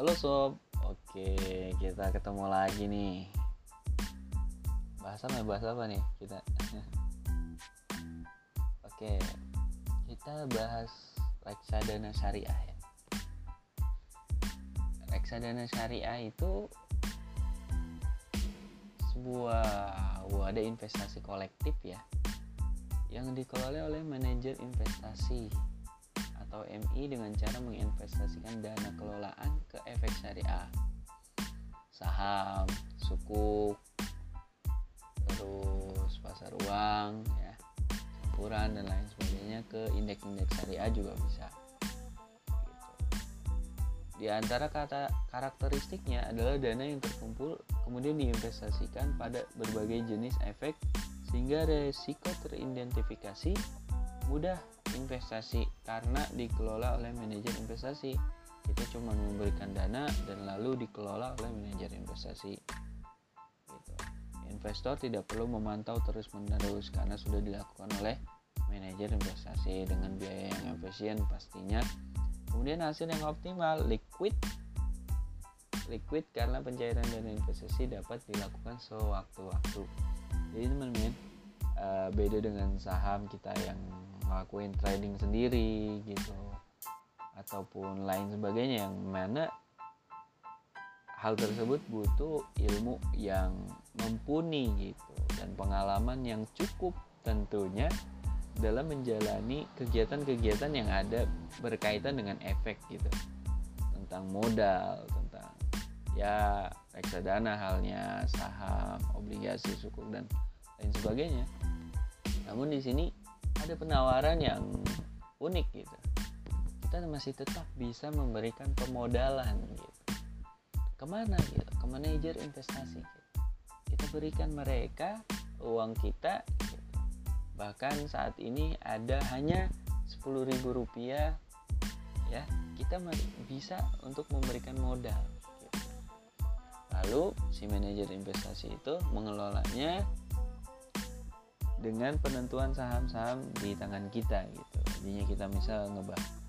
Halo sob, oke kita ketemu lagi nih. Bahasa apa? Bahasa apa nih kita? oke, kita bahas reksadana syariah ya. Reksadana syariah itu sebuah wadah investasi kolektif ya yang dikelola oleh manajer investasi atau MI dengan cara menginvestasikan dana kelolaan ke efek syariah saham, sukuk, terus pasar uang ya. Campuran dan lain sebagainya ke indeks-indeks syariah juga bisa. Gitu. di antara kata karakteristiknya adalah dana yang terkumpul kemudian diinvestasikan pada berbagai jenis efek sehingga resiko teridentifikasi mudah investasi karena dikelola oleh manajer investasi kita cuma memberikan dana dan lalu dikelola oleh manajer investasi. Gitu. investor tidak perlu memantau terus menerus karena sudah dilakukan oleh manajer investasi. Dengan biaya yang efisien pastinya. Kemudian hasil yang optimal liquid. Liquid karena pencairan dana investasi dapat dilakukan sewaktu-waktu. Jadi teman-teman uh, beda dengan saham kita yang ngelakuin trading sendiri gitu ataupun lain sebagainya yang mana hal tersebut butuh ilmu yang mumpuni gitu dan pengalaman yang cukup tentunya dalam menjalani kegiatan-kegiatan yang ada berkaitan dengan efek gitu tentang modal tentang ya reksadana halnya saham obligasi sukuk dan lain sebagainya. Namun di sini ada penawaran yang unik gitu kita masih tetap bisa memberikan pemodalan gitu ke mana gitu ke manajer investasi gitu. kita berikan mereka uang kita gitu. bahkan saat ini ada hanya 10.000 rupiah ya kita bisa untuk memberikan modal gitu. lalu si manajer investasi itu mengelolanya dengan penentuan saham-saham di tangan kita gitu jadinya kita misal ngebah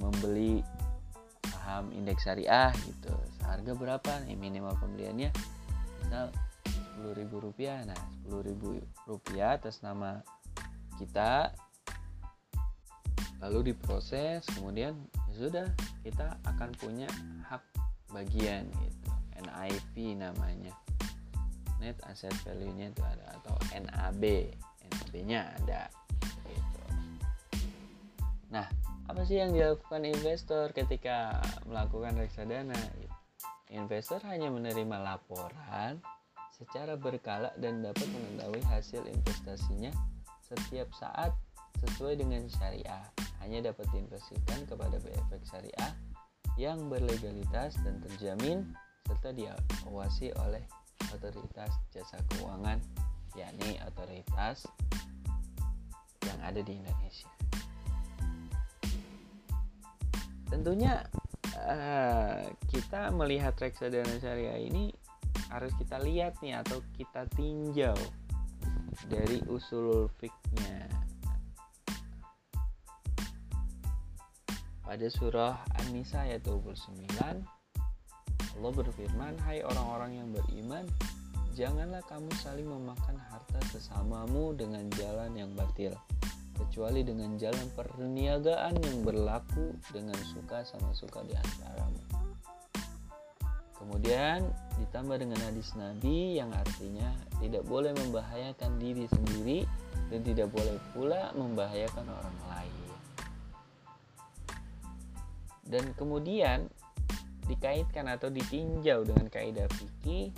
membeli saham indeks syariah gitu. Harga berapa nih minimal pembeliannya? Misal ribu rupiah. Nah ribu rupiah atas nama kita. Lalu diproses kemudian ya sudah kita akan punya hak bagian gitu. NIP namanya. Net asset value nya itu ada atau NAB NAB nya ada sih yang dilakukan investor ketika melakukan reksadana investor hanya menerima laporan secara berkala dan dapat mengetahui hasil investasinya setiap saat sesuai dengan syariah hanya dapat diinvestasikan kepada efek syariah yang berlegalitas dan terjamin serta diawasi oleh otoritas jasa keuangan yakni otoritas yang ada di Indonesia. Tentunya uh, kita melihat reksadana syariah ini harus kita lihat nih atau kita tinjau dari usul fiknya. Pada surah An-Nisa ayat 29 Allah berfirman, "Hai orang-orang yang beriman, janganlah kamu saling memakan harta sesamamu dengan jalan yang batil, kecuali dengan jalan perniagaan yang berlaku dengan suka sama suka di antaramu." Kemudian ditambah dengan hadis Nabi yang artinya tidak boleh membahayakan diri sendiri dan tidak boleh pula membahayakan orang lain. Dan kemudian dikaitkan atau ditinjau dengan kaidah fikih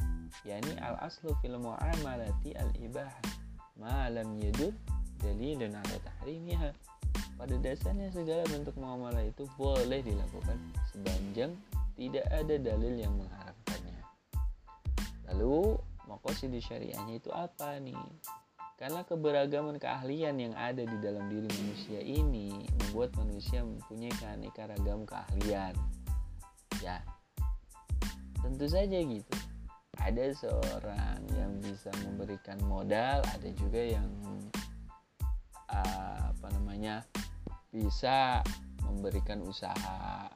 yakni al aslu fil muamalati al ibah ma lam yadul dalilun ala tahrimiha. Pada dasarnya segala bentuk muamalah itu boleh dilakukan sepanjang tidak ada dalil yang mengharapkannya. Lalu makosid syariahnya itu apa nih? Karena keberagaman keahlian yang ada di dalam diri manusia ini membuat manusia mempunyai keanekaragam keahlian. Ya tentu saja gitu. Ada seorang yang bisa memberikan modal ada juga yang uh, apa namanya bisa memberikan usaha.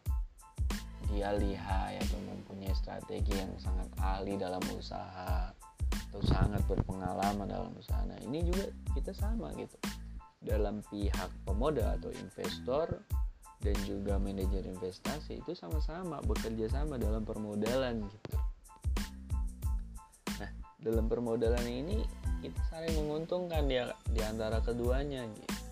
Dia lihai atau mempunyai strategi yang sangat ahli dalam usaha atau sangat berpengalaman dalam usaha. Nah ini juga kita sama gitu. Dalam pihak pemodal atau investor dan juga manajer investasi itu sama-sama bekerja sama dalam permodalan gitu. Nah, dalam permodalan ini kita saling menguntungkan di, di antara keduanya gitu.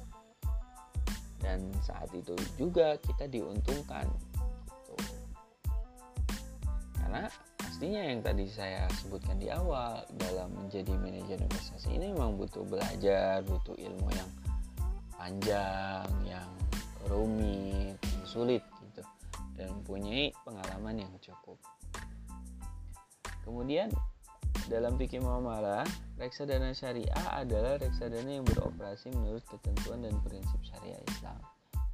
Dan saat itu juga kita diuntungkan gitu. Karena pastinya yang tadi saya sebutkan di awal dalam menjadi manajer investasi ini memang butuh belajar, butuh ilmu yang panjang, yang rumit, yang sulit gitu dan mempunyai pengalaman yang cukup. Kemudian dalam fikih muamalah, reksadana syariah adalah reksadana yang beroperasi menurut ketentuan dan prinsip syariah Islam,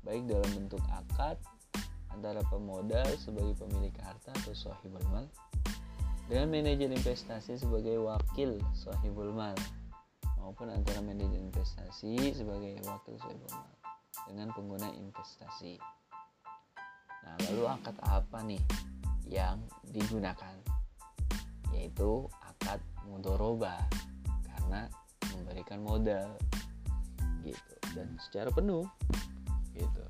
baik dalam bentuk akad antara pemodal sebagai pemilik harta atau sahibul mal dengan manajer investasi sebagai wakil sahibul mal maupun antara manajer investasi sebagai wakil mal dengan pengguna investasi. Nah, lalu akad apa nih yang digunakan? Yaitu mudoroba karena memberikan modal gitu dan secara penuh gitu.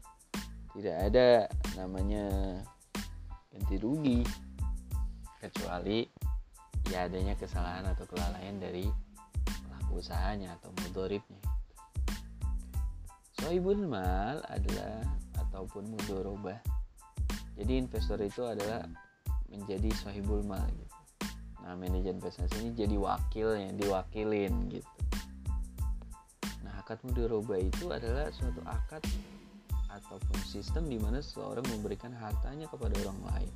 Tidak ada namanya ganti rugi kecuali ya adanya kesalahan atau kelalaian dari usahanya atau mudoribnya sohibul mal adalah ataupun mudorobah jadi investor itu adalah menjadi sohibul mal gitu. Nah manajer investasi ini jadi wakilnya diwakilin gitu. Nah akad mudorobah itu adalah suatu akad ataupun sistem di mana seseorang memberikan hartanya kepada orang lain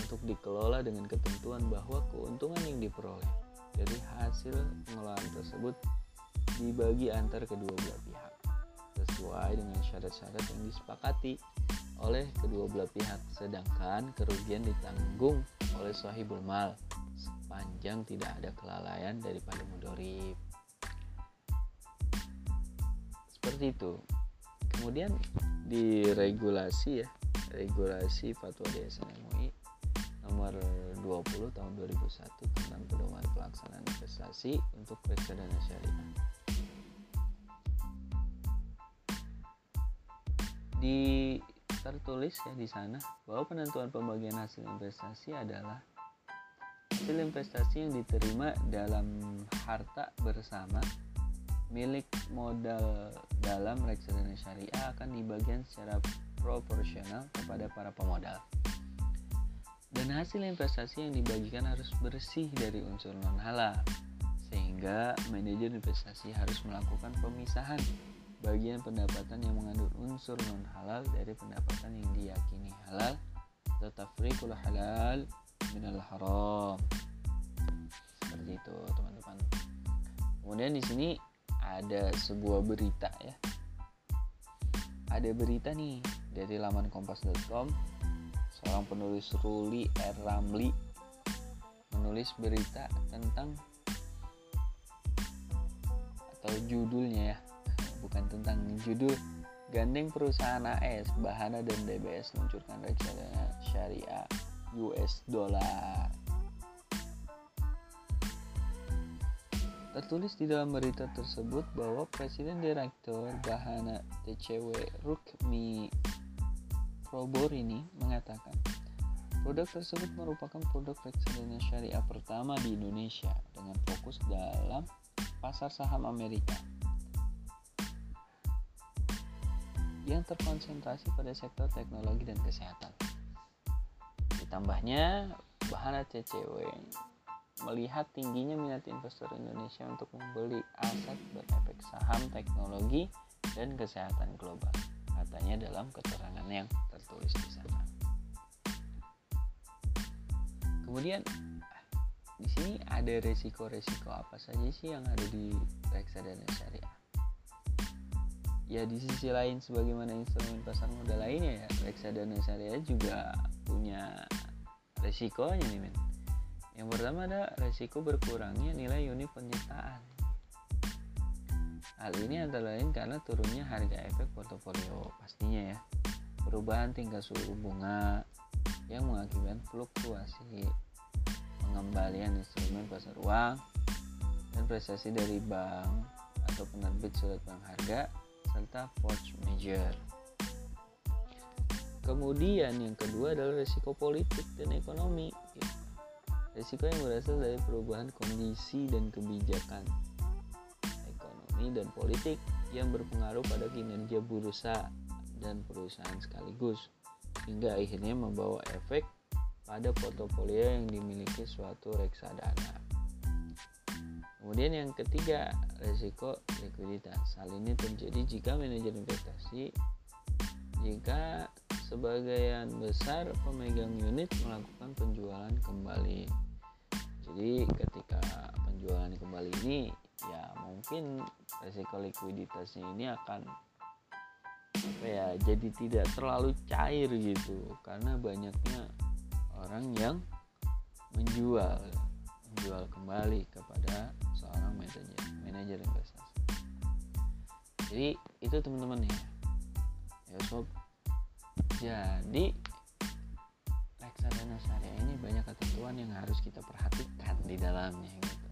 untuk dikelola dengan ketentuan bahwa keuntungan yang diperoleh dari hasil pengelolaan tersebut dibagi antar kedua belah pihak sesuai dengan syarat-syarat yang disepakati oleh kedua belah pihak sedangkan kerugian ditanggung oleh sahibul mal sepanjang tidak ada kelalaian daripada mudorib. Seperti itu. Kemudian di regulasi ya. Regulasi fatwa DSN MUI nomor 20 tahun 2001 tentang pedoman pelaksanaan investasi untuk reksadana syariah. Di tertulis ya di sana bahwa penentuan pembagian hasil investasi adalah hasil investasi yang diterima dalam harta bersama milik modal dalam reksadana syariah akan dibagikan secara proporsional kepada para pemodal. Dan hasil investasi yang dibagikan harus bersih dari unsur non halal sehingga manajer investasi harus melakukan pemisahan bagian pendapatan yang mengandung unsur non halal dari pendapatan yang diyakini halal. Atau tafriqul halal minal haram. Seperti itu teman-teman. Kemudian di sini ada sebuah berita ya. Ada berita nih dari laman kompas.com seorang penulis Ruli R. Ramli menulis berita tentang atau judulnya ya. Bukan tentang judul gandeng perusahaan AS Bahana dan DBS luncurkan reksadana syariah US dollar Tertulis di dalam berita tersebut bahwa Presiden Direktur Bahana TCW Rukmi ini mengatakan, produk tersebut merupakan produk reksadana syariah pertama di Indonesia dengan fokus dalam pasar saham Amerika yang terkonsentrasi pada sektor teknologi dan kesehatan. Ditambahnya, Bahana CCW melihat tingginya minat investor Indonesia untuk membeli aset berefek saham teknologi dan kesehatan global katanya dalam keterangan yang tertulis di sana. Kemudian di sini ada resiko-resiko apa saja sih yang ada di reksadana syariah? Ya di sisi lain sebagaimana instrumen pasar modal lainnya ya, reksadana syariah juga punya resikonya nih men. Yang pertama ada resiko berkurangnya nilai unit penyertaan Hal ini antara lain karena turunnya harga efek portofolio pastinya ya. Perubahan tingkat suku bunga, yang mengakibatkan fluktuasi pengembalian instrumen pasar uang dan prestasi dari bank atau penerbit surat bank harga serta force major. Kemudian yang kedua adalah risiko politik dan ekonomi. Risiko yang berasal dari perubahan kondisi dan kebijakan ekonomi dan politik yang berpengaruh pada kinerja bursa dan perusahaan sekaligus hingga akhirnya membawa efek pada portofolio yang dimiliki suatu reksadana. Kemudian yang ketiga, risiko likuiditas. Hal ini terjadi jika manajer investasi jika sebagian besar pemegang unit melakukan penjualan kembali. Jadi ketika penjualan kembali ini ya mungkin risiko likuiditasnya ini akan apa ya jadi tidak terlalu cair gitu. Karena banyaknya orang yang menjual menjual kembali kepada seorang manajer manajer investasi. Jadi itu teman-teman ya. Ya sob jadi reksadana syariah ini banyak ketentuan yang harus kita perhatikan di dalamnya gitu.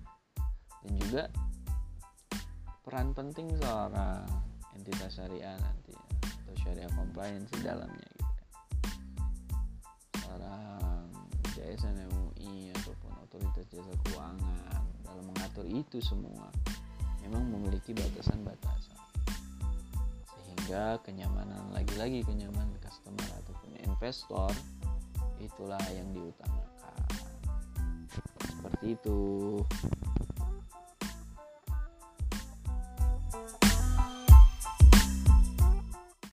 Dan juga peran penting seorang entitas syariah nanti atau syariah compliance di dalamnya gitu kan. Seorang JSN MUI ataupun otoritas jasa keuangan dalam mengatur itu semua memang memiliki batasan-batasan sehingga kenyamanan lagi-lagi kenyamanan customer ataupun investor itulah yang diutamakan. Seperti itu